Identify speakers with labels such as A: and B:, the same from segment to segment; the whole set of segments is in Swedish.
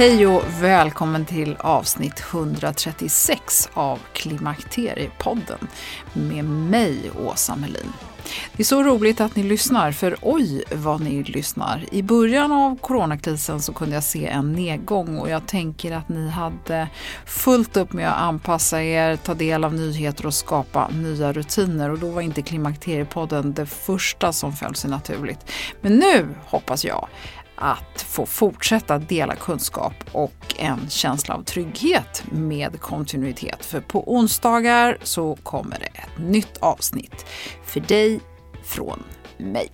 A: Hej och välkommen till avsnitt 136 av Klimakteriepodden med mig, Åsa Melin. Det är så roligt att ni lyssnar, för oj vad ni lyssnar. I början av coronakrisen så kunde jag se en nedgång och jag tänker att ni hade fullt upp med att anpassa er, ta del av nyheter och skapa nya rutiner och då var inte Klimakteriepodden det första som föll sig naturligt. Men nu hoppas jag att få fortsätta dela kunskap och en känsla av trygghet med kontinuitet. För på onsdagar så kommer det ett nytt avsnitt för dig från mig.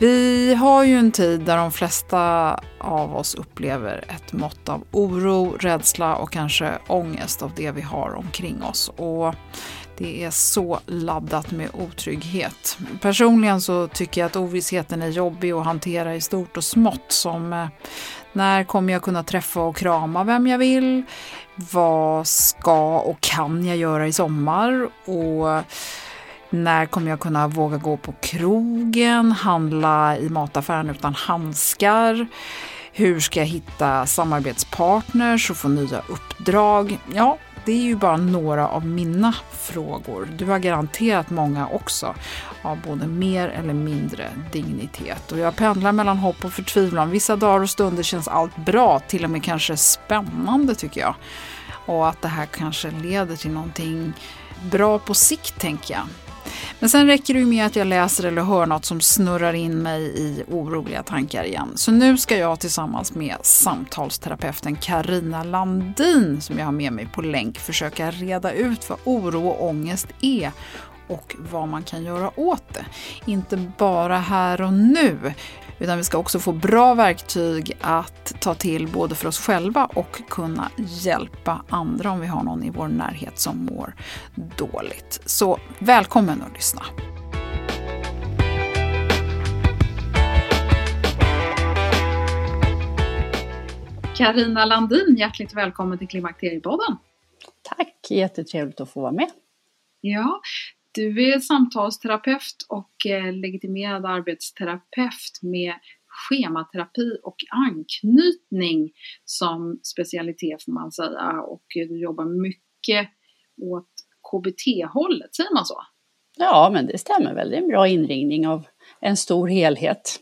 A: Vi har ju en tid där de flesta av oss upplever ett mått av oro, rädsla och kanske ångest av det vi har omkring oss. Och det är så laddat med otrygghet. Personligen så tycker jag att ovissheten är jobbig att hantera i stort och smått som eh, när kommer jag kunna träffa och krama vem jag vill? Vad ska och kan jag göra i sommar? Och när kommer jag kunna våga gå på krogen, handla i mataffären utan handskar? Hur ska jag hitta samarbetspartners och få nya uppdrag? Ja, det är ju bara några av mina frågor. Du har garanterat många också, av både mer eller mindre dignitet. Och jag pendlar mellan hopp och förtvivlan. Vissa dagar och stunder känns allt bra, till och med kanske spännande tycker jag. Och att det här kanske leder till någonting bra på sikt, tänker jag. Men sen räcker det ju med att jag läser eller hör något som snurrar in mig i oroliga tankar igen. Så nu ska jag tillsammans med samtalsterapeuten Karina Landin, som jag har med mig på länk, försöka reda ut vad oro och ångest är och vad man kan göra åt det. Inte bara här och nu, utan vi ska också få bra verktyg att ta till både för oss själva och kunna hjälpa andra om vi har någon i vår närhet som mår dåligt. Så välkommen att lyssna! Karina Landin, hjärtligt välkommen till Klimakteriepodden.
B: Tack, jättetrevligt att få vara med.
A: Ja, du är samtalsterapeut och eh, legitimerad arbetsterapeut med schematerapi och anknytning som specialitet får man säga och du jobbar mycket åt KBT-hållet, säger man så?
B: Ja, men det stämmer väl. Det är en bra inringning av en stor helhet.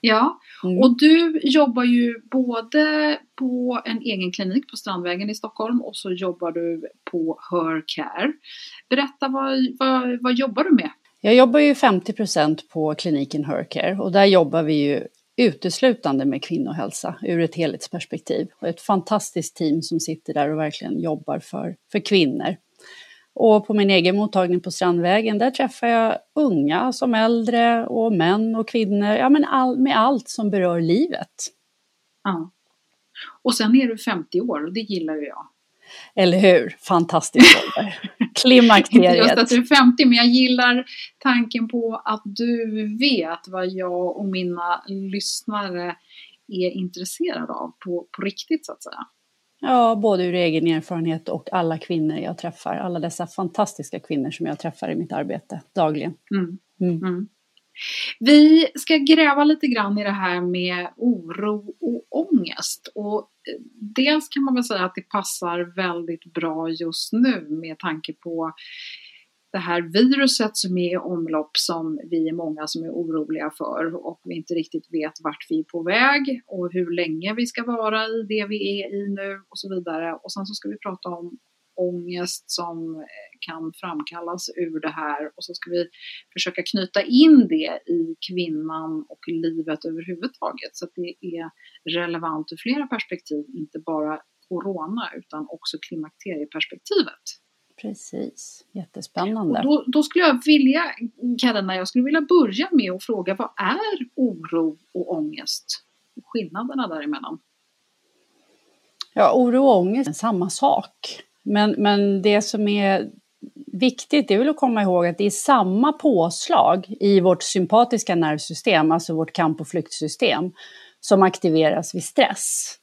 A: Ja, mm. och du jobbar ju både på en egen klinik på Strandvägen i Stockholm och så jobbar du på Her Care. Berätta, vad, vad, vad jobbar du med?
B: Jag jobbar ju 50% på kliniken Her Care och där jobbar vi ju uteslutande med kvinnohälsa ur ett helhetsperspektiv. Och ett fantastiskt team som sitter där och verkligen jobbar för, för kvinnor. Och på min egen mottagning på Strandvägen, där träffar jag unga som äldre och män och kvinnor, ja men all, med allt som berör livet.
A: Ja. Och sen är du 50 år och det gillar ju jag.
B: Eller hur? Fantastisk ålder. Klimakteriet.
C: Inte just att du är 50, men jag gillar tanken på att du vet vad jag och mina lyssnare är intresserade av på, på riktigt så att säga.
B: Ja, både ur egen erfarenhet och alla kvinnor jag träffar. Alla dessa fantastiska kvinnor som jag träffar i mitt arbete dagligen. Mm.
C: Mm. Mm. Vi ska gräva lite grann i det här med oro och ångest. Och eh, dels kan man väl säga att det passar väldigt bra just nu med tanke på det här viruset som är i omlopp som vi är många som är oroliga för och vi inte riktigt vet vart vi är på väg och hur länge vi ska vara i det vi är i nu och så vidare. Och sen så ska vi prata om ångest som eh, kan framkallas ur det här och så ska vi försöka knyta in det i kvinnan och livet överhuvudtaget så att det är relevant ur flera perspektiv, inte bara corona utan också klimakterieperspektivet.
B: Precis, jättespännande.
C: Då, då, skulle jag vilja, Karina, jag skulle vilja börja med att fråga vad är oro och ångest? Skillnaderna däremellan?
B: Ja, oro och ångest är samma sak. Men, men det som är viktigt är väl att komma ihåg att det är samma påslag i vårt sympatiska nervsystem, alltså vårt kamp och flyktsystem, som aktiveras vid stress.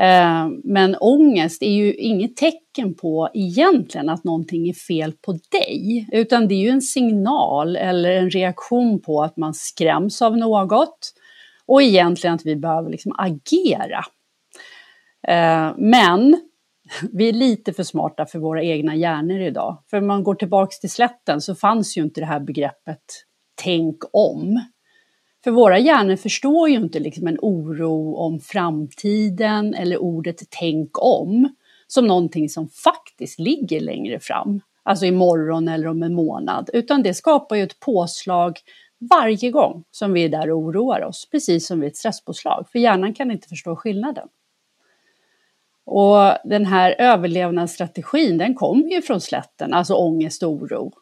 B: Eh, men ångest är ju inget tecken på egentligen att någonting är fel på dig, utan det är ju en signal eller en reaktion på att man skräms av något och egentligen att vi behöver liksom agera. Eh, men vi är lite för smarta för våra egna hjärnor idag. För om man går tillbaks till slätten så fanns ju inte det här begreppet tänk om. För våra hjärnor förstår ju inte liksom en oro om framtiden eller ordet tänk om som någonting som faktiskt ligger längre fram, alltså imorgon eller om en månad, utan det skapar ju ett påslag varje gång som vi är där och oroar oss, precis som vid ett stresspåslag, för hjärnan kan inte förstå skillnaden. Och den här överlevnadsstrategin, den kommer ju från slätten, alltså ångest och oro.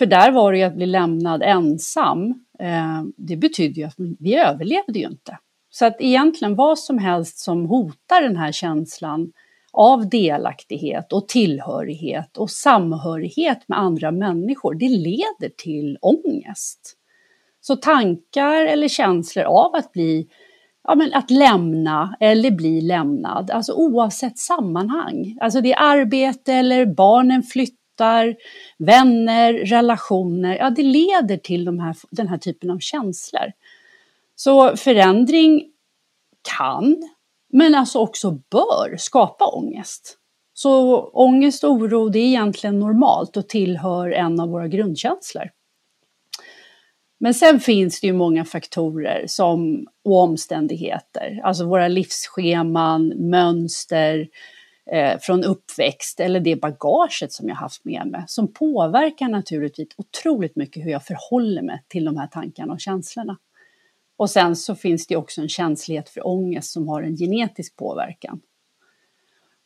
B: För där var det ju att bli lämnad ensam, eh, det betydde ju att vi överlevde ju inte. Så att egentligen vad som helst som hotar den här känslan av delaktighet och tillhörighet och samhörighet med andra människor, det leder till ångest. Så tankar eller känslor av att bli ja, men att lämna eller bli lämnad, alltså oavsett sammanhang. Alltså det är arbete eller barnen flyttar, vänner, relationer, ja det leder till de här, den här typen av känslor. Så förändring kan, men alltså också bör, skapa ångest. Så ångest och oro, det är egentligen normalt och tillhör en av våra grundkänslor. Men sen finns det ju många faktorer som, och omständigheter, alltså våra livsscheman, mönster eh, från uppväxt eller det bagaget som jag haft med mig som påverkar naturligtvis otroligt mycket hur jag förhåller mig till de här tankarna och känslorna. Och sen så finns det också en känslighet för ångest som har en genetisk påverkan.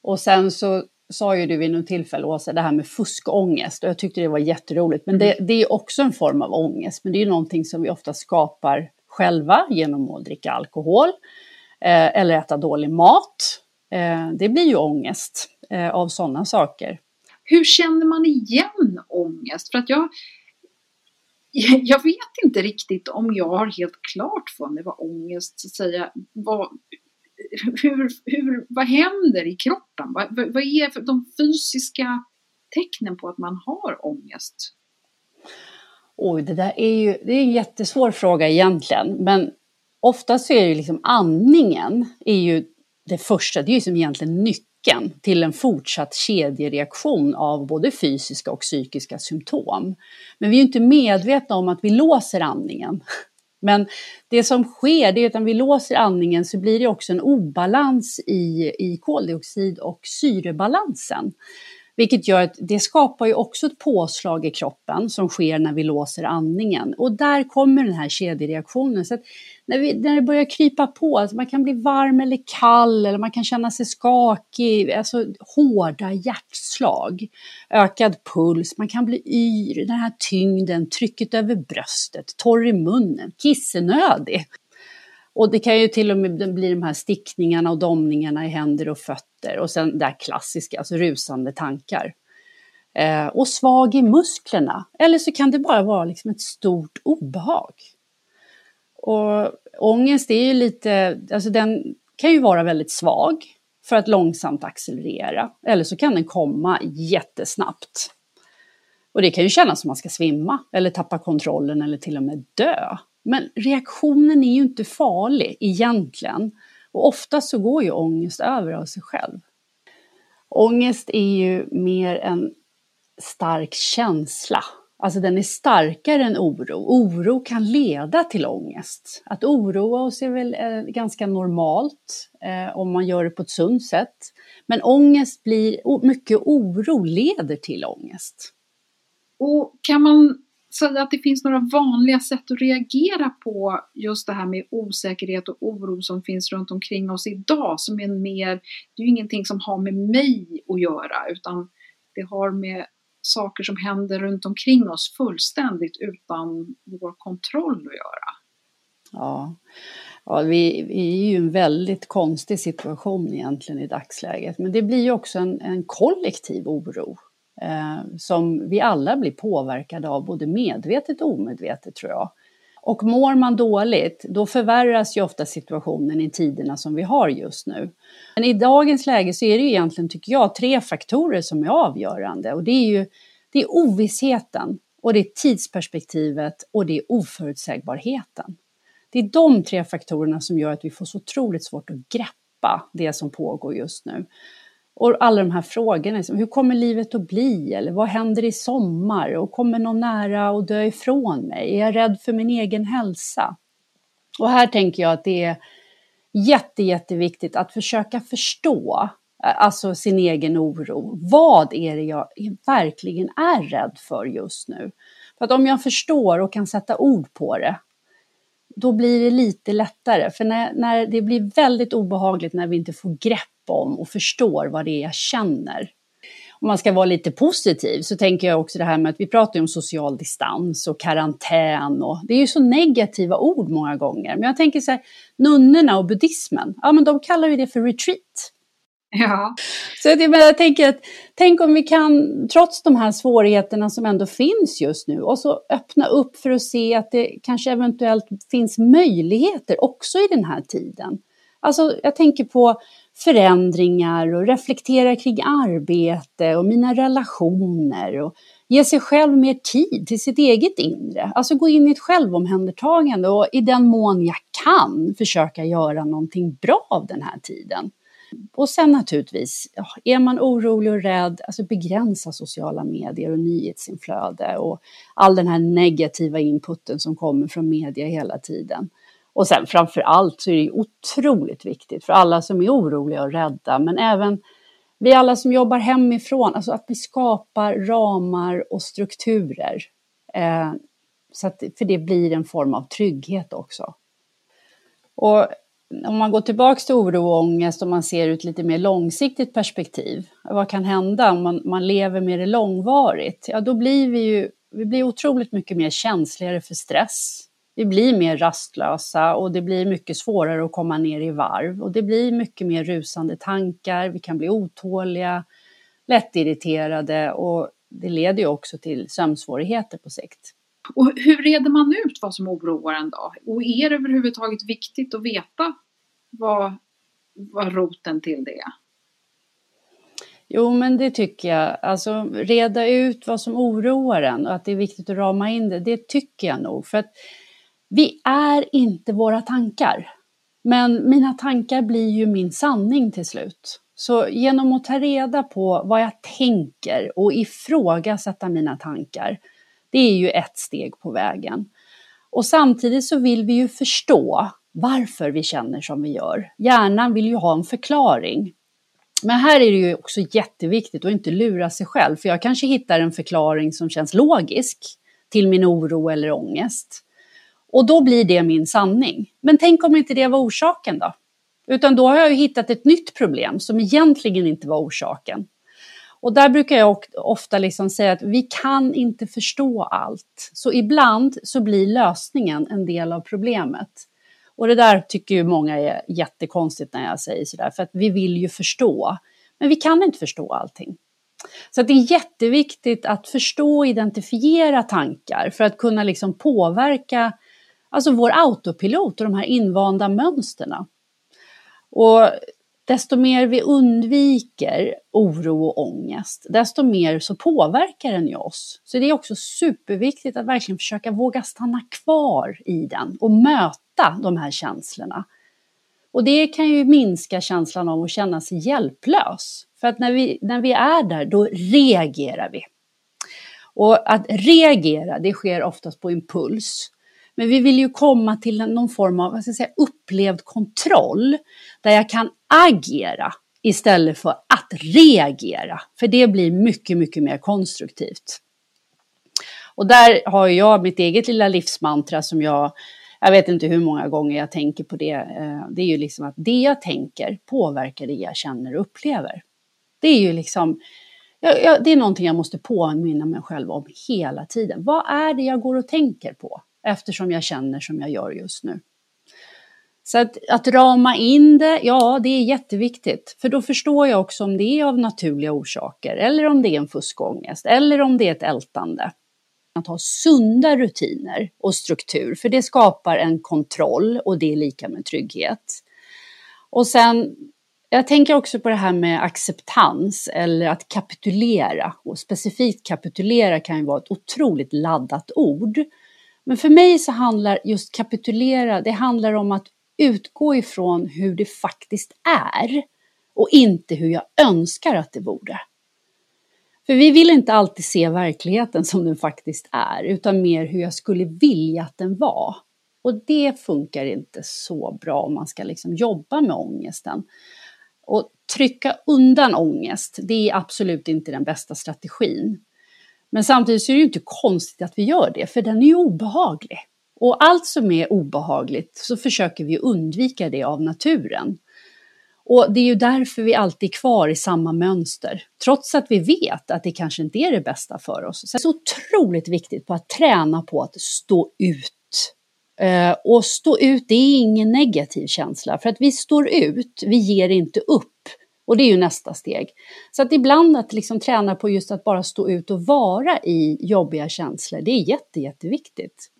B: Och sen så sa ju du vid något tillfälle, Åsa, det här med fuskångest och jag tyckte det var jätteroligt. Men det, mm. det är också en form av ångest, men det är ju någonting som vi ofta skapar själva genom att dricka alkohol eh, eller äta dålig mat. Eh, det blir ju ångest eh, av sådana saker.
C: Hur känner man igen ångest? För att jag, jag vet inte riktigt om jag har helt klart för mig vad ångest, så att säga, vad, hur, hur, vad händer i kroppen? Vad, vad är de fysiska tecknen på att man har ångest?
B: Oj, det där är ju det är en jättesvår fråga egentligen, men oftast så är det liksom andningen är ju det första, det är ju som egentligen nyckeln till en fortsatt kedjereaktion av både fysiska och psykiska symptom. Men vi är ju inte medvetna om att vi låser andningen. Men det som sker det är att när vi låser andningen så blir det också en obalans i, i koldioxid och syrebalansen. Vilket gör att det skapar ju också ett påslag i kroppen som sker när vi låser andningen. Och där kommer den här kedjereaktionen. Så när, vi, när det börjar krypa på, alltså man kan bli varm eller kall eller man kan känna sig skakig, alltså hårda hjärtslag, ökad puls, man kan bli yr, den här tyngden, trycket över bröstet, torr i munnen, kissenödig. Och det kan ju till och med bli de här stickningarna och domningarna i händer och fötter efter och sen det här klassiska, alltså rusande tankar. Eh, och svag i musklerna, eller så kan det bara vara liksom ett stort obehag. Och ångest är ju lite, alltså den kan ju vara väldigt svag för att långsamt accelerera, eller så kan den komma jättesnabbt. Och det kan ju kännas som att man ska svimma eller tappa kontrollen eller till och med dö. Men reaktionen är ju inte farlig egentligen. Och ofta så går ju ångest över av sig själv. Ångest är ju mer en stark känsla. Alltså den är starkare än oro. Oro kan leda till ångest. Att oroa oss är väl eh, ganska normalt eh, om man gör det på ett sunt sätt. Men ångest blir, mycket oro leder till ångest.
A: Och kan man så att det finns några vanliga sätt att reagera på just det här med osäkerhet och oro som finns runt omkring oss idag som är mer, det är ju ingenting som har med mig att göra utan det har med saker som händer runt omkring oss fullständigt utan vår kontroll att göra.
B: Ja, ja vi, vi är ju i en väldigt konstig situation egentligen i dagsläget men det blir ju också en, en kollektiv oro Eh, som vi alla blir påverkade av, både medvetet och omedvetet tror jag. Och mår man dåligt, då förvärras ju ofta situationen i tiderna som vi har just nu. Men i dagens läge så är det ju egentligen, tycker jag, tre faktorer som är avgörande. Och det är ju det är ovissheten, och det är tidsperspektivet och det är oförutsägbarheten. Det är de tre faktorerna som gör att vi får så otroligt svårt att greppa det som pågår just nu. Och alla de här frågorna, liksom, hur kommer livet att bli? Eller vad händer i sommar? Och kommer någon nära att dö ifrån mig? Är jag rädd för min egen hälsa? Och här tänker jag att det är jätte, jätteviktigt att försöka förstå eh, alltså sin egen oro. Vad är det jag verkligen är rädd för just nu? För att om jag förstår och kan sätta ord på det, då blir det lite lättare. För när, när det blir väldigt obehagligt när vi inte får grepp om och förstår vad det är jag känner. Om man ska vara lite positiv så tänker jag också det här med att vi pratar om social distans och karantän och det är ju så negativa ord många gånger. Men jag tänker så här, nunnorna och buddhismen, ja men de kallar ju det för retreat.
A: Ja.
B: Så jag, jag tänker att, tänk om vi kan, trots de här svårigheterna som ändå finns just nu, och så öppna upp för att se att det kanske eventuellt finns möjligheter också i den här tiden. Alltså, jag tänker på förändringar och reflektera kring arbete och mina relationer och ge sig själv mer tid till sitt eget inre. Alltså gå in i ett självomhändertagande och i den mån jag kan försöka göra någonting bra av den här tiden. Och sen naturligtvis, är man orolig och rädd, alltså begränsa sociala medier och nyhetsinflöde och all den här negativa inputen som kommer från media hela tiden. Och sen framför allt så är det otroligt viktigt för alla som är oroliga och rädda, men även vi alla som jobbar hemifrån, alltså att vi skapar ramar och strukturer. Eh, så att, för det blir en form av trygghet också. Och om man går tillbaka till oro och ångest och man ser ut lite mer långsiktigt perspektiv, vad kan hända om man, man lever med det långvarigt? Ja, då blir vi ju vi blir otroligt mycket mer känsligare för stress. Vi blir mer rastlösa och det blir mycket svårare att komma ner i varv och det blir mycket mer rusande tankar. Vi kan bli otåliga, lättirriterade och det leder ju också till sömnsvårigheter på sikt.
A: Och hur reder man ut vad som oroar en då? Och är det överhuvudtaget viktigt att veta vad, vad roten till det är?
B: Jo, men det tycker jag. Alltså reda ut vad som oroar en och att det är viktigt att rama in det, det tycker jag nog. För att vi är inte våra tankar. Men mina tankar blir ju min sanning till slut. Så genom att ta reda på vad jag tänker och ifrågasätta mina tankar, det är ju ett steg på vägen. Och samtidigt så vill vi ju förstå varför vi känner som vi gör. Hjärnan vill ju ha en förklaring. Men här är det ju också jätteviktigt att inte lura sig själv, för jag kanske hittar en förklaring som känns logisk till min oro eller ångest. Och då blir det min sanning. Men tänk om inte det var orsaken då? Utan då har jag ju hittat ett nytt problem som egentligen inte var orsaken. Och där brukar jag ofta liksom säga att vi kan inte förstå allt. Så ibland så blir lösningen en del av problemet. Och det där tycker ju många är jättekonstigt när jag säger sådär, för att vi vill ju förstå. Men vi kan inte förstå allting. Så det är jätteviktigt att förstå och identifiera tankar för att kunna liksom påverka alltså vår autopilot och de här invanda mönsterna. Och desto mer vi undviker oro och ångest, desto mer så påverkar den ju oss. Så det är också superviktigt att verkligen försöka våga stanna kvar i den och möta de här känslorna. Och det kan ju minska känslan av att känna sig hjälplös. För att när vi, när vi är där, då reagerar vi. Och att reagera, det sker oftast på impuls. Men vi vill ju komma till någon form av vad ska jag säga, upplevd kontroll där jag kan agera istället för att reagera. För det blir mycket, mycket mer konstruktivt. Och där har jag mitt eget lilla livsmantra som jag, jag vet inte hur många gånger jag tänker på det. Eh, det är ju liksom att det jag tänker påverkar det jag känner och upplever. Det är ju liksom, det är någonting jag måste påminna mig själv om hela tiden. Vad är det jag går och tänker på? Eftersom jag känner som jag gör just nu. Så att, att rama in det, ja det är jätteviktigt. För då förstår jag också om det är av naturliga orsaker eller om det är en fuskångest eller om det är ett ältande. Att ha sunda rutiner och struktur, för det skapar en kontroll och det är lika med trygghet. Och sen, jag tänker också på det här med acceptans eller att kapitulera. Och specifikt kapitulera kan ju vara ett otroligt laddat ord. Men för mig så handlar just kapitulera, det handlar om att utgå ifrån hur det faktiskt är och inte hur jag önskar att det vore. För vi vill inte alltid se verkligheten som den faktiskt är, utan mer hur jag skulle vilja att den var. Och det funkar inte så bra om man ska liksom jobba med ångesten. Och trycka undan ångest, det är absolut inte den bästa strategin. Men samtidigt så är det ju inte konstigt att vi gör det, för den är ju obehaglig. Och allt som är obehagligt så försöker vi undvika det av naturen. Och det är ju därför vi alltid är kvar i samma mönster, trots att vi vet att det kanske inte är det bästa för oss. Så det är så otroligt viktigt på att träna på att stå ut. Eh, och stå ut, det är ingen negativ känsla, för att vi står ut, vi ger inte upp. Och det är ju nästa steg. Så att ibland att liksom träna på just att bara stå ut och vara i jobbiga känslor, det är jätte, jätteviktigt.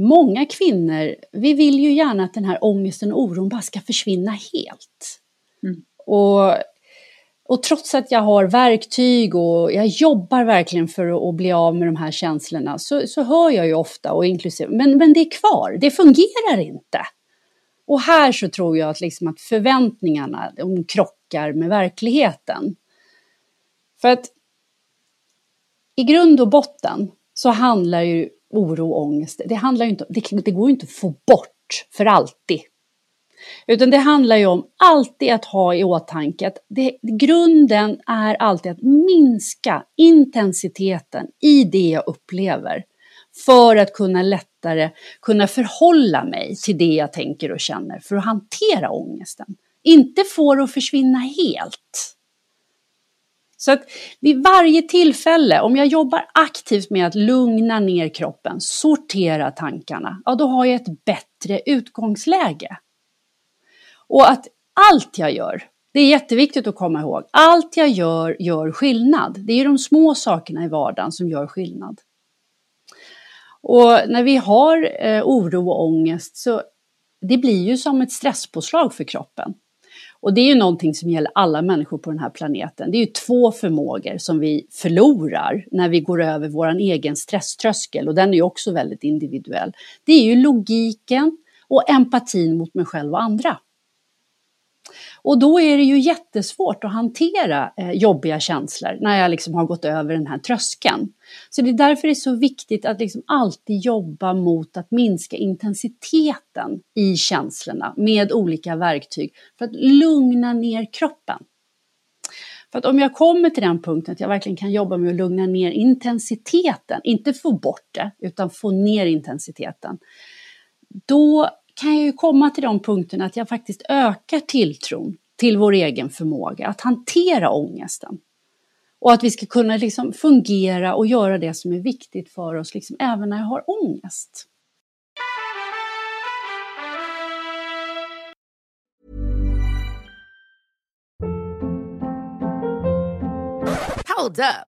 B: Många kvinnor, vi vill ju gärna att den här ångesten och oron bara ska försvinna helt. Mm. Och, och trots att jag har verktyg och jag jobbar verkligen för att, bli av med de här känslorna så, så hör jag ju ofta, och inklusive, men, men det är kvar, det fungerar inte. Och här så tror jag att, liksom att förväntningarna, de krockar med verkligheten. För att i grund och botten så handlar ju oro och ångest, det, handlar inte, det, det går ju inte att få bort för alltid. Utan det handlar ju om alltid att ha i åtanke att det, grunden är alltid att minska intensiteten i det jag upplever för att kunna lättare kunna förhålla mig till det jag tänker och känner för att hantera ångesten. Inte få det att försvinna helt. Så att vid varje tillfälle, om jag jobbar aktivt med att lugna ner kroppen, sortera tankarna, ja då har jag ett bättre utgångsläge. Och att allt jag gör, det är jätteviktigt att komma ihåg, allt jag gör gör skillnad. Det är de små sakerna i vardagen som gör skillnad. Och när vi har eh, oro och ångest så det blir ju som ett stresspåslag för kroppen. Och det är ju någonting som gäller alla människor på den här planeten. Det är ju två förmågor som vi förlorar när vi går över vår egen stresströskel och den är ju också väldigt individuell. Det är ju logiken och empatin mot mig själv och andra. Och då är det ju jättesvårt att hantera eh, jobbiga känslor när jag liksom har gått över den här tröskeln. Så det är därför det är så viktigt att liksom alltid jobba mot att minska intensiteten i känslorna med olika verktyg för att lugna ner kroppen. För att om jag kommer till den punkten att jag verkligen kan jobba med att lugna ner intensiteten, inte få bort det, utan få ner intensiteten, då kan jag ju komma till de punkterna att jag faktiskt ökar tilltron till vår egen förmåga att hantera ångesten. Och att vi ska kunna liksom fungera och göra det som är viktigt för oss, liksom, även när jag har ångest.
D: Hold up.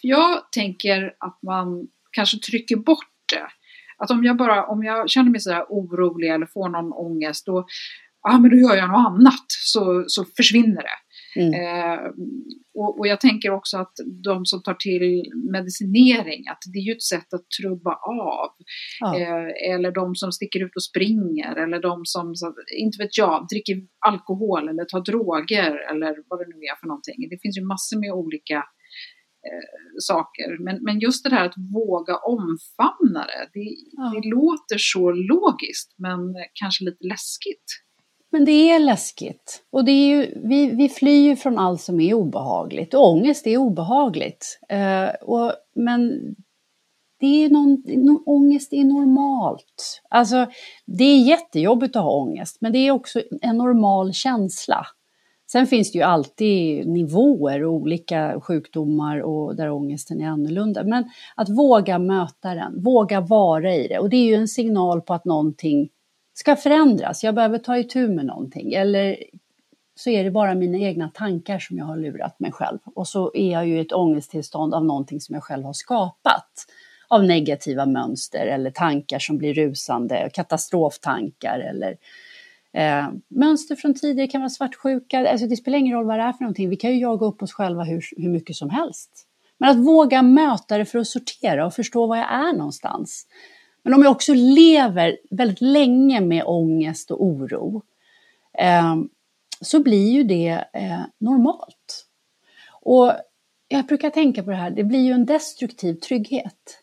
A: Jag tänker att man kanske trycker bort det. Att om jag bara, om jag känner mig sådär orolig eller får någon ångest, då, ah, men då gör jag något annat så, så försvinner det. Mm. Eh, och, och, jag tänker också att de som tar till medicinering, att det är ju ett sätt att trubba av. Ja. Eh, eller de som sticker ut och springer, eller de som, inte vet jag, dricker alkohol eller tar droger eller vad det nu är för någonting. Det finns ju massor med olika eh, saker. Men, men just det här att våga omfamna det, det, ja. det låter så logiskt men kanske lite läskigt.
B: Men det är läskigt. Och det är ju, vi, vi flyr från allt som är obehagligt. Och ångest är obehagligt. Eh, och, men det är någon, någon, ångest är normalt. Alltså, det är jättejobbigt att ha ångest, men det är också en normal känsla. Sen finns det ju alltid nivåer och olika sjukdomar och där ångesten är annorlunda. Men att våga möta den, våga vara i det. Och det är ju en signal på att någonting ska förändras. Jag behöver ta itu med någonting. Eller så är det bara mina egna tankar som jag har lurat mig själv. Och så är jag ju i ett ångesttillstånd av någonting som jag själv har skapat. Av negativa mönster eller tankar som blir rusande, katastroftankar eller eh, mönster från tidigare kan vara svartsjuka. Alltså det spelar ingen roll vad det är för någonting. Vi kan ju jaga upp oss själva hur, hur mycket som helst. Men att våga möta det för att sortera och förstå var jag är någonstans. Men om jag också lever väldigt länge med ångest och oro eh, så blir ju det eh, normalt. Och jag brukar tänka på det här, det blir ju en destruktiv trygghet.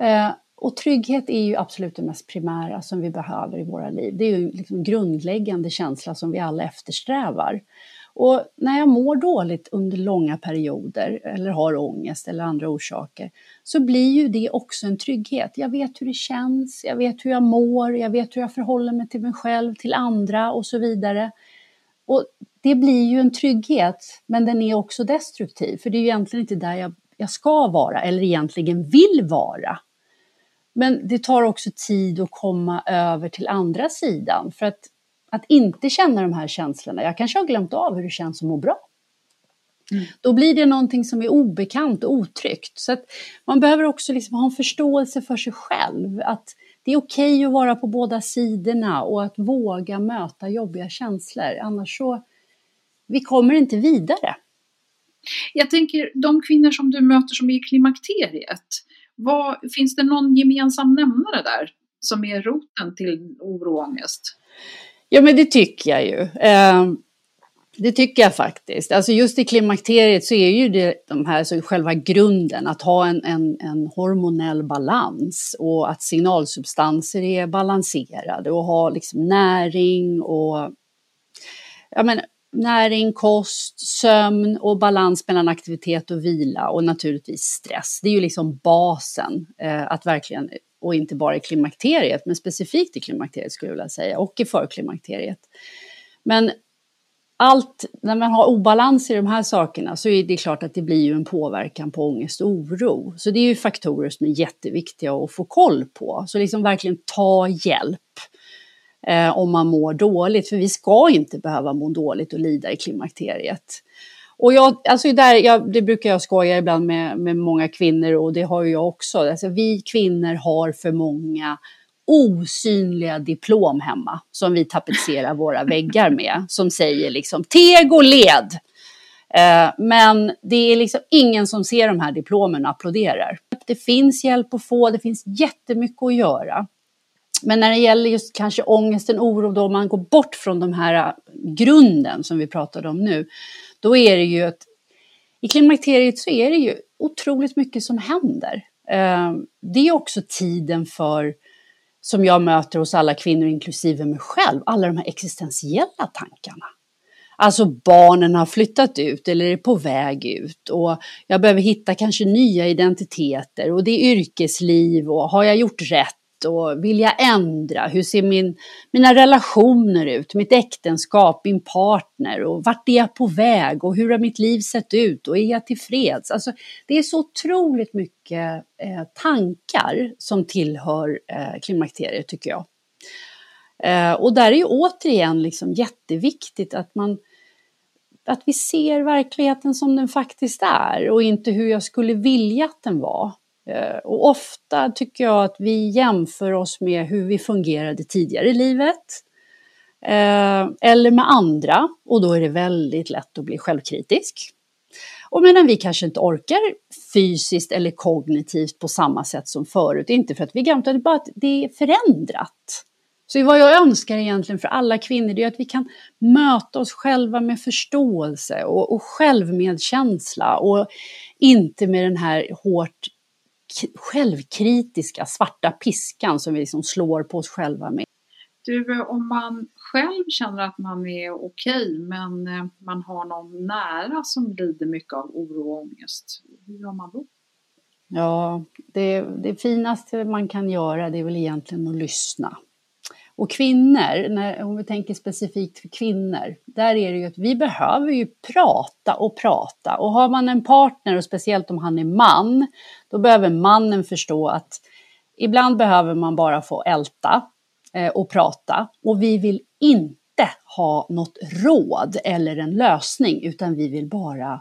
B: Eh, och trygghet är ju absolut det mest primära som vi behöver i våra liv. Det är ju liksom en grundläggande känsla som vi alla eftersträvar. Och när jag mår dåligt under långa perioder eller har ångest eller andra orsaker så blir ju det också en trygghet. Jag vet hur det känns, jag vet hur jag mår, jag vet hur jag förhåller mig till mig själv, till andra och så vidare. Och det blir ju en trygghet, men den är också destruktiv, för det är ju egentligen inte där jag, jag ska vara eller egentligen vill vara. Men det tar också tid att komma över till andra sidan, för att att inte känna de här känslorna. Jag kanske har glömt av hur det känns att må bra. Mm. Då blir det någonting som är obekant och otryggt. Så man behöver också liksom ha en förståelse för sig själv. Att det är okej okay att vara på båda sidorna och att våga möta jobbiga känslor. Annars så, vi kommer inte vidare.
A: Jag tänker de kvinnor som du möter som är i klimakteriet Vad, finns det någon gemensam nämnare där som är roten till oro och ångest?
B: Ja, men det tycker jag ju. Ehm, det tycker jag faktiskt. Alltså just i klimakteriet så är ju det de här, så själva grunden, att ha en, en, en hormonell balans och att signalsubstanser är balanserade och ha liksom näring och ja, men, näring, kost, sömn och balans mellan aktivitet och vila och naturligtvis stress. Det är ju liksom basen eh, att verkligen, och inte bara i klimakteriet, men specifikt i klimakteriet skulle jag vilja säga, och i förklimakteriet. Men allt, när man har obalans i de här sakerna så är det klart att det blir ju en påverkan på ångest och oro. Så det är ju faktorer som är jätteviktiga att få koll på. Så liksom verkligen ta hjälp eh, om man mår dåligt, för vi ska inte behöva må dåligt och lida i klimakteriet. Och jag, alltså där, jag, det brukar jag skoja ibland med, med många kvinnor och det har ju jag också. Alltså vi kvinnor har för många osynliga diplom hemma som vi tapetserar våra väggar med som säger liksom teg och led. Eh, men det är liksom ingen som ser de här diplomen och applåderar. Det finns hjälp att få, det finns jättemycket att göra. Men när det gäller just kanske ångesten, oro, då man går bort från de här grunden som vi pratade om nu, då är det ju att i klimakteriet så är det ju otroligt mycket som händer. Ehm, det är också tiden för, som jag möter hos alla kvinnor, inklusive mig själv, alla de här existentiella tankarna. Alltså barnen har flyttat ut eller är på väg ut och jag behöver hitta kanske nya identiteter och det är yrkesliv och har jag gjort rätt och vill jag ändra? Hur ser min, mina relationer ut? Mitt äktenskap, min partner och vart är jag på väg och hur har mitt liv sett ut och är jag tillfreds? Alltså, det är så otroligt mycket eh, tankar som tillhör eh, klimakteriet tycker jag. Eh, och där är ju återigen liksom jätteviktigt att man att vi ser verkligheten som den faktiskt är och inte hur jag skulle vilja att den var. Eh, och ofta tycker jag att vi jämför oss med hur vi fungerade tidigare i livet. Eh, eller med andra och då är det väldigt lätt att bli självkritisk. Och medan vi kanske inte orkar fysiskt eller kognitivt på samma sätt som förut, inte för att vi är gamla, utan bara att det är förändrat. Så vad jag önskar egentligen för alla kvinnor, det är att vi kan möta oss själva med förståelse och, och självmedkänsla och inte med den här hårt självkritiska svarta piskan som vi liksom slår på oss själva med.
A: Du, om man själv känner att man är okej men eh, man har någon nära som lider mycket av oro och ångest, hur gör man då?
B: Ja, det, det finaste man kan göra det är väl egentligen att lyssna. Och kvinnor, när, om vi tänker specifikt för kvinnor, där är det ju att vi behöver ju prata och prata. Och har man en partner, och speciellt om han är man, då behöver mannen förstå att ibland behöver man bara få älta eh, och prata. Och vi vill inte ha något råd eller en lösning, utan vi vill bara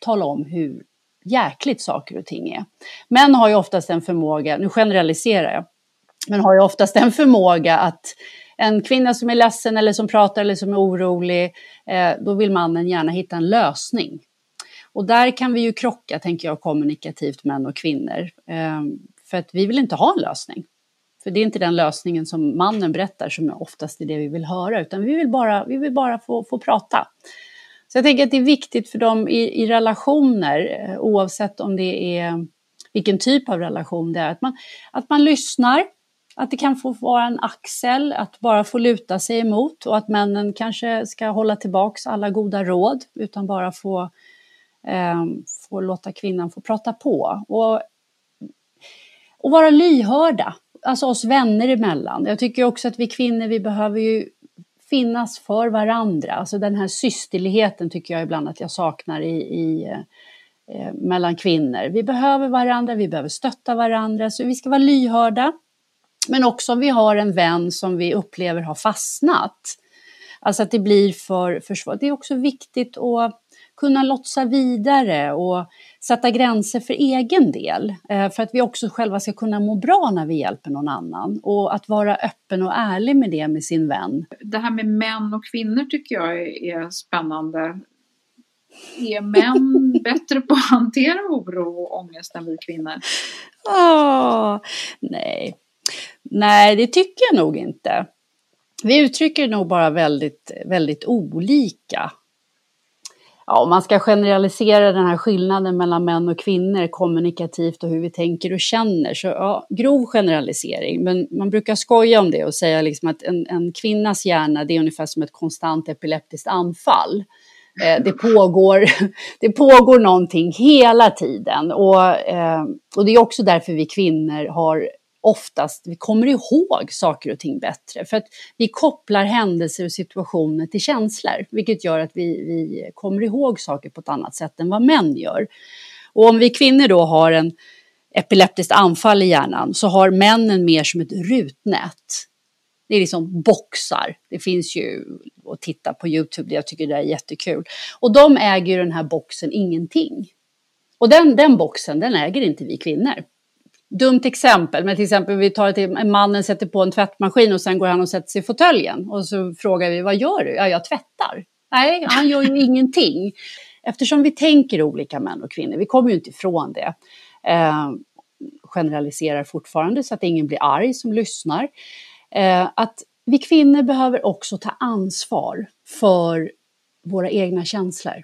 B: tala om hur jäkligt saker och ting är. Män har ju oftast en förmåga, nu generaliserar jag, men har ju oftast en förmåga att en kvinna som är ledsen eller som pratar eller som är orolig, eh, då vill mannen gärna hitta en lösning. Och där kan vi ju krocka, tänker jag, kommunikativt män och kvinnor. Eh, för att vi vill inte ha en lösning. För det är inte den lösningen som mannen berättar som oftast är det vi vill höra, utan vi vill bara, vi vill bara få, få prata. Så jag tänker att det är viktigt för dem i, i relationer, eh, oavsett om det är vilken typ av relation det är, att man, att man lyssnar, att det kan få vara en axel att bara få luta sig emot och att männen kanske ska hålla tillbaks alla goda råd utan bara få, eh, få låta kvinnan få prata på. Och, och vara lyhörda, alltså oss vänner emellan. Jag tycker också att vi kvinnor, vi behöver ju finnas för varandra. Alltså den här systerligheten tycker jag ibland att jag saknar i, i eh, mellan kvinnor. Vi behöver varandra, vi behöver stötta varandra, så vi ska vara lyhörda. Men också om vi har en vän som vi upplever har fastnat. Alltså att det blir för, för svårt. Det är också viktigt att kunna lotsa vidare och sätta gränser för egen del. Eh, för att vi också själva ska kunna må bra när vi hjälper någon annan. Och att vara öppen och ärlig med det med sin vän.
A: Det här med män och kvinnor tycker jag är spännande. Är män bättre på att hantera oro och ångest än vi kvinnor?
B: Oh, nej nej, det tycker jag nog inte. Vi uttrycker nog bara väldigt, väldigt olika ja, om man ska generalisera den här skillnaden mellan män och kvinnor kommunikativt och hur vi tänker och känner, så ja, grov generalisering. Men man brukar skoja om det och säga liksom att en, en kvinnas hjärna det är ungefär som ett konstant epileptiskt anfall. Eh, det, pågår, det pågår någonting hela tiden och, eh, och det är också därför vi kvinnor har oftast, vi kommer ihåg saker och ting bättre. För att vi kopplar händelser och situationer till känslor, vilket gör att vi, vi kommer ihåg saker på ett annat sätt än vad män gör. Och om vi kvinnor då har en epileptiskt anfall i hjärnan så har männen mer som ett rutnät. Det är liksom boxar. Det finns ju att titta på Youtube, jag tycker det är jättekul. Och de äger ju den här boxen ingenting. Och den, den boxen, den äger inte vi kvinnor dumt exempel, men till exempel vi tar till mannen sätter på en tvättmaskin och sen går han och sätter sig i fåtöljen och så frågar vi vad gör du? Ja, jag tvättar. Nej, han gör ju ingenting. Eftersom vi tänker olika män och kvinnor, vi kommer ju inte ifrån det. Eh, generaliserar fortfarande så att ingen blir arg som lyssnar. Eh, att vi kvinnor behöver också ta ansvar för våra egna känslor.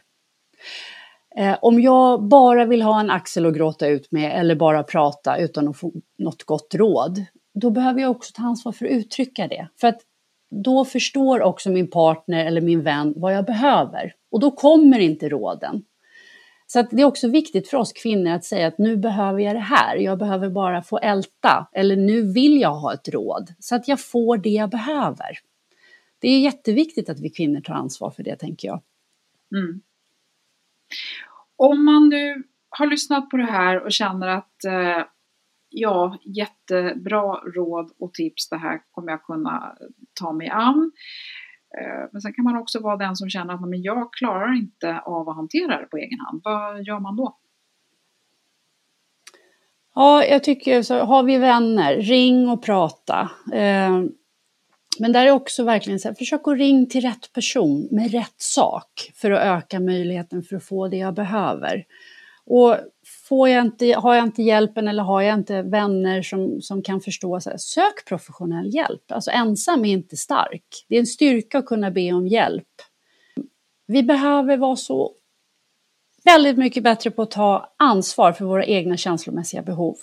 B: Eh, om jag bara vill ha en axel att gråta ut med eller bara prata utan att få något gott råd, då behöver jag också ta ansvar för att uttrycka det. För att då förstår också min partner eller min vän vad jag behöver. Och då kommer inte råden. Så det är också viktigt för oss kvinnor att säga att nu behöver jag det här, jag behöver bara få älta, eller nu vill jag ha ett råd, så att jag får det jag behöver. Det är jätteviktigt att vi kvinnor tar ansvar för det, tänker jag. Mm.
A: Om man nu har lyssnat på det här och känner att eh, ja, jättebra råd och tips, det här kommer jag kunna ta mig an. Eh, men sen kan man också vara den som känner att men jag klarar inte av att hantera det på egen hand. Vad gör man då?
B: Ja, jag tycker så. Har vi vänner, ring och prata. Eh, men där är också verkligen så här, försök att ringa till rätt person med rätt sak för att öka möjligheten för att få det jag behöver. Och får jag inte, har jag inte hjälpen eller har jag inte vänner som, som kan förstå, så här, sök professionell hjälp. Alltså ensam är inte stark. Det är en styrka att kunna be om hjälp. Vi behöver vara så väldigt mycket bättre på att ta ansvar för våra egna känslomässiga behov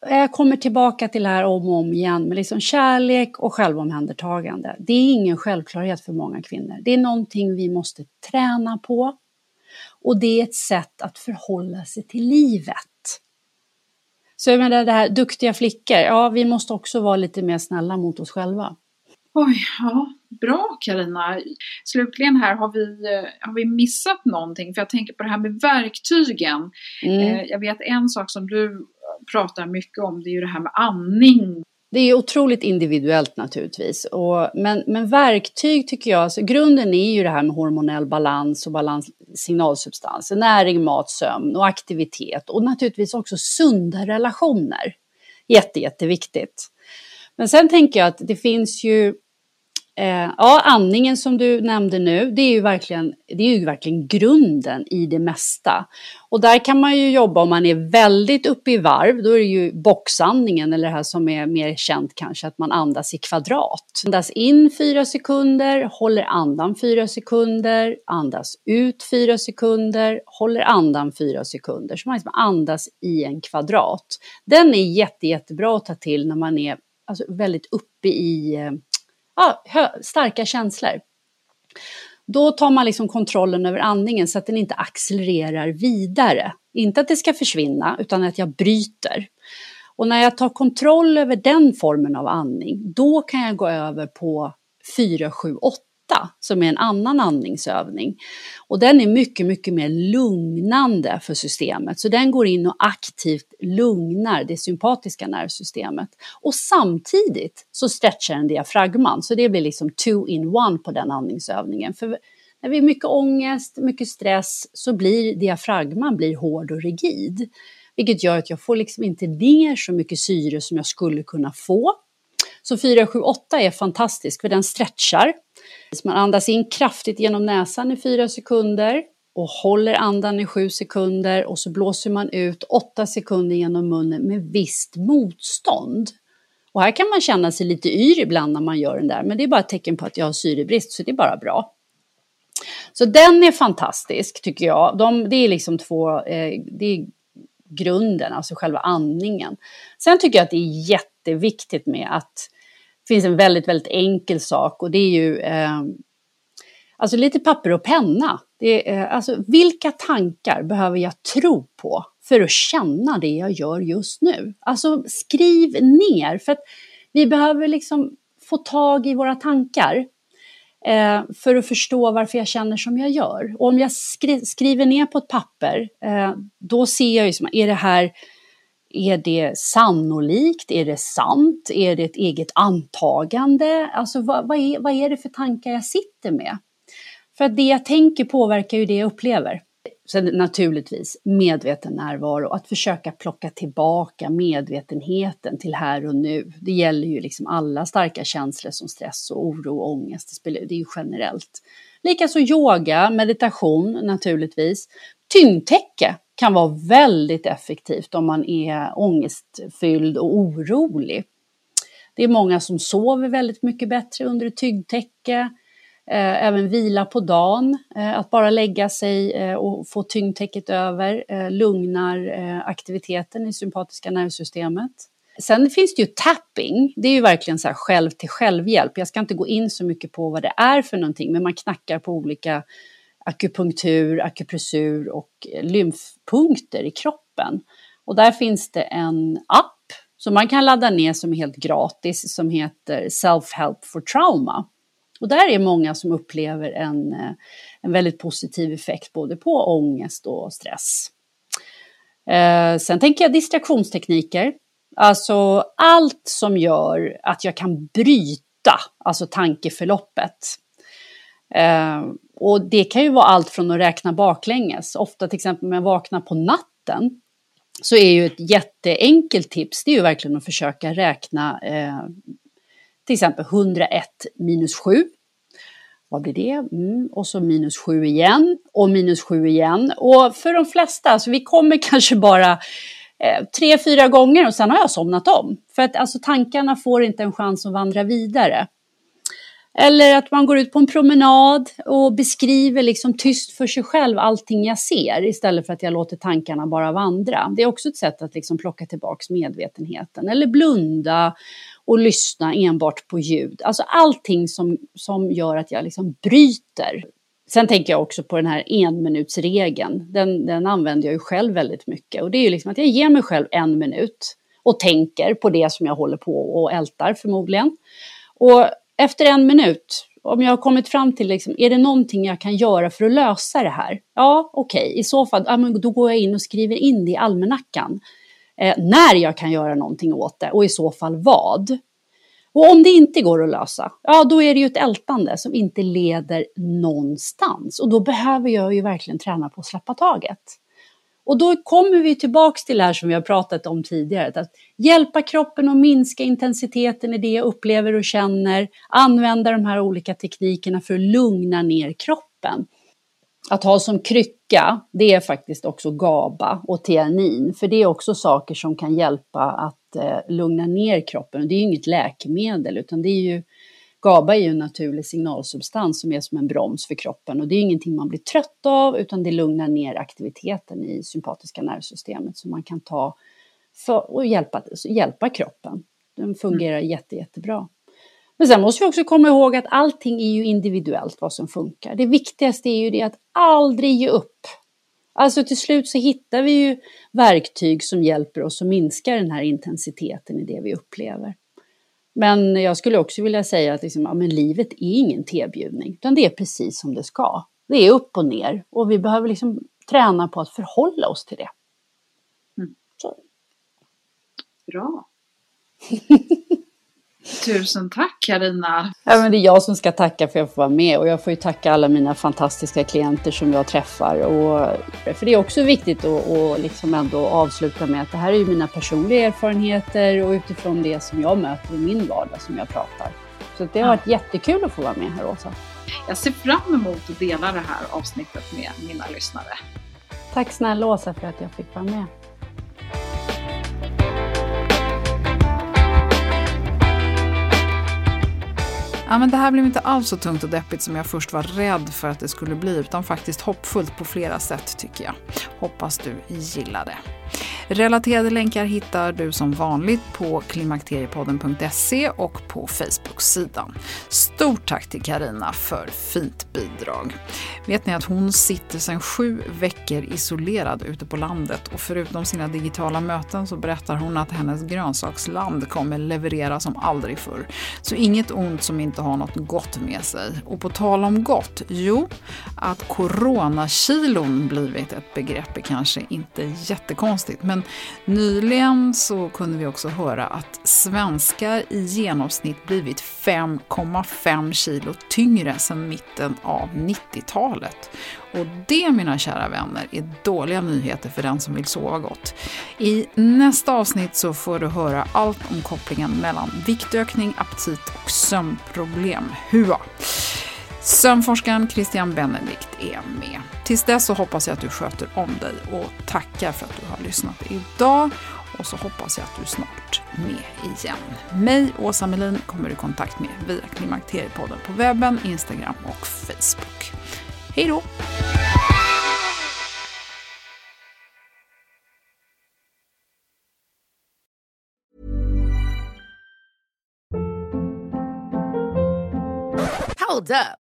B: jag kommer tillbaka till det här om och om igen, med liksom kärlek och självomhändertagande. Det är ingen självklarhet för många kvinnor. Det är någonting vi måste träna på. Och det är ett sätt att förhålla sig till livet. Så jag menar det här duktiga flickor, ja vi måste också vara lite mer snälla mot oss själva.
A: Oj, ja, bra Karina. Slutligen här, har vi, har vi missat någonting? För jag tänker på det här med verktygen. Mm. Eh, jag vet en sak som du pratar mycket om, det är ju det här med andning.
B: Det är otroligt individuellt naturligtvis. Och, men, men verktyg tycker jag, alltså, grunden är ju det här med hormonell balans och balans, signalsubstanser, näring, mat, sömn och aktivitet och naturligtvis också sunda relationer. Jätte, jätteviktigt. Men sen tänker jag att det finns ju Eh, ja, andningen som du nämnde nu, det är, ju verkligen, det är ju verkligen grunden i det mesta. Och där kan man ju jobba om man är väldigt uppe i varv, då är det ju boxandningen eller det här som är mer känt kanske, att man andas i kvadrat. Andas in fyra sekunder, håller andan fyra sekunder, andas ut fyra sekunder, håller andan fyra sekunder. Så man liksom andas i en kvadrat. Den är jätte, jättebra att ta till när man är alltså, väldigt uppe i eh, ja, starka känslor. Då tar man liksom kontrollen över andningen så att den inte accelererar vidare. Inte att det ska försvinna, utan att jag bryter. Och när jag tar kontroll över den formen av andning, då kan jag gå över på 4, 7, 8 som är en annan andningsövning. Och den är mycket, mycket mer lugnande för systemet. Så den går in och aktivt lugnar det sympatiska nervsystemet. Och samtidigt så stretchar den diafragman, så det blir liksom two in one på den andningsövningen. För när vi har mycket ångest, mycket stress, så blir diafragman blir hård och rigid. Vilket gör att jag får liksom inte ner så mycket syre som jag skulle kunna få. Så 4, 7, 8 är fantastisk för den stretchar. Man andas in kraftigt genom näsan i fyra sekunder och håller andan i sju sekunder och så blåser man ut åtta sekunder genom munnen med visst motstånd. Och här kan man känna sig lite yr ibland när man gör den där, men det är bara ett tecken på att jag har syrebrist, så det är bara bra. Så den är fantastisk tycker jag. De, det är liksom två, eh, det är grunden, alltså själva andningen. Sen tycker jag att det är jätteviktigt med att finns en väldigt, väldigt enkel sak och det är ju eh, alltså lite papper och penna. Det är, eh, alltså, vilka tankar behöver jag tro på för att känna det jag gör just nu? Alltså skriv ner, för att vi behöver liksom få tag i våra tankar eh, för att förstå varför jag känner som jag gör. Och om jag skri skriver ner på ett papper, eh, då ser jag ju som, är det här är det sannolikt? Är det sant? Är det ett eget antagande? Alltså vad, vad, är, vad är det för tankar jag sitter med? För att det jag tänker påverkar ju det jag upplever. Sen naturligtvis medveten närvaro, att försöka plocka tillbaka medvetenheten till här och nu. Det gäller ju liksom alla starka känslor som stress och oro och ångest. Det är ju generellt. Likaså yoga, meditation naturligtvis. Tyngdtäcke kan vara väldigt effektivt om man är ångestfylld och orolig. Det är många som sover väldigt mycket bättre under ett tyngdtäcke. Eh, även vila på dagen, eh, att bara lägga sig eh, och få tyngdtäcket över lugnar aktiviteten i sympatiska nervsystemet. Sen finns det ju tapping, det är ju verkligen så här själv till självhjälp. Jag ska inte gå in så mycket på vad det är för någonting, men man knackar på olika akupunktur, akupressur och eh, lymfpunkter i kroppen. Och där finns det en app som man kan ladda ner som är helt gratis som heter Self Help for Trauma. Och där är många som upplever en, eh, en väldigt positiv effekt både på ångest och stress. Eh, sen tänker jag distraktionstekniker. Alltså allt som gör att jag kan bryta alltså tankeförloppet. Eh, och det kan ju vara allt från att räkna baklänges. Ofta till exempel när jag vaknar på natten så är ju ett jätteenkelt tips, det är ju verkligen att försöka räkna eh, till exempel 101 minus 7. Vad blir det? Mm, och så minus 7 igen och minus 7 igen. Och för de flesta, alltså vi kommer kanske bara eh, tre, fyra gånger och sen har jag somnat om. För att alltså, tankarna får inte en chans att vandra vidare. Eller att man går ut på en promenad och beskriver liksom tyst för sig själv allting jag ser istället för att jag låter tankarna bara vandra. Det är också ett sätt att liksom plocka tillbaks medvetenheten. Eller blunda och lyssna enbart på ljud. Alltså allting som, som gör att jag liksom bryter. Sen tänker jag också på den här enminutsregeln. Den, den använder jag ju själv väldigt mycket. Och det är ju liksom att jag ger mig själv en minut och tänker på det som jag håller på och ältar förmodligen. Och efter en minut, om jag har kommit fram till, liksom, är det någonting jag kan göra för att lösa det här? Ja, okej, okay. i så fall, ja, men då går jag in och skriver in det i almanackan. Eh, när jag kan göra någonting åt det och i så fall vad. Och om det inte går att lösa, ja då är det ju ett ältande som inte leder någonstans. Och då behöver jag ju verkligen träna på att släppa taget. Och då kommer vi tillbaks till det här som vi har pratat om tidigare, att hjälpa kroppen att minska intensiteten i det jag upplever och känner, använda de här olika teknikerna för att lugna ner kroppen. Att ha som krycka, det är faktiskt också GABA och tianin, för det är också saker som kan hjälpa att eh, lugna ner kroppen. Det är ju inget läkemedel, utan det är ju GABA är ju en naturlig signalsubstans som är som en broms för kroppen och det är ingenting man blir trött av utan det lugnar ner aktiviteten i sympatiska nervsystemet som man kan ta för att hjälpa, hjälpa kroppen. Den fungerar mm. jätte, jättebra. Men sen måste vi också komma ihåg att allting är ju individuellt vad som funkar. Det viktigaste är ju det att aldrig ge upp. Alltså till slut så hittar vi ju verktyg som hjälper oss att minska den här intensiteten i det vi upplever. Men jag skulle också vilja säga att liksom, ja, men livet är ingen tebjudning, utan det är precis som det ska. Det är upp och ner och vi behöver liksom träna på att förhålla oss till det.
A: Mm. Bra. Tusen tack Karina.
B: Ja, men det är jag som ska tacka för att jag får vara med och jag får ju tacka alla mina fantastiska klienter som jag träffar. Och, för det är också viktigt att och liksom ändå avsluta med att det här är ju mina personliga erfarenheter och utifrån det som jag möter i min vardag som jag pratar. Så det har varit jättekul att få vara med här Åsa.
A: Jag ser fram emot att dela det här avsnittet med mina lyssnare.
B: Tack snälla Åsa för att jag fick vara med.
A: Ja, men det här blev inte alls så tungt och deppigt som jag först var rädd för att det skulle bli, utan faktiskt hoppfullt på flera sätt tycker jag. Hoppas du gillar det. Relaterade länkar hittar du som vanligt på klimakteriepodden.se och på Facebook-sidan. Stort tack till Karina för fint bidrag. Vet ni att hon sitter sedan sju veckor isolerad ute på landet och förutom sina digitala möten så berättar hon att hennes grönsaksland kommer leverera som aldrig förr. Så inget ont som inte har något gott med sig. Och på tal om gott, jo, att coronakilon blivit ett begrepp är kanske inte jättekonstigt men men nyligen så kunde vi också höra att svenskar i genomsnitt blivit 5,5 kilo tyngre sedan mitten av 90-talet. Och det, mina kära vänner, är dåliga nyheter för den som vill sova gott. I nästa avsnitt så får du höra allt om kopplingen mellan viktökning, aptit och sömnproblem. Hua! Sömnforskaren Christian Benedikt är med. Tills dess så hoppas jag att du sköter om dig och tackar för att du har lyssnat idag. Och så hoppas jag att du är snart med igen. Mig, Åsa Melin, kommer du i kontakt med via Klimakteriepodden på webben, Instagram och Facebook. Hej då!
D: Hold up.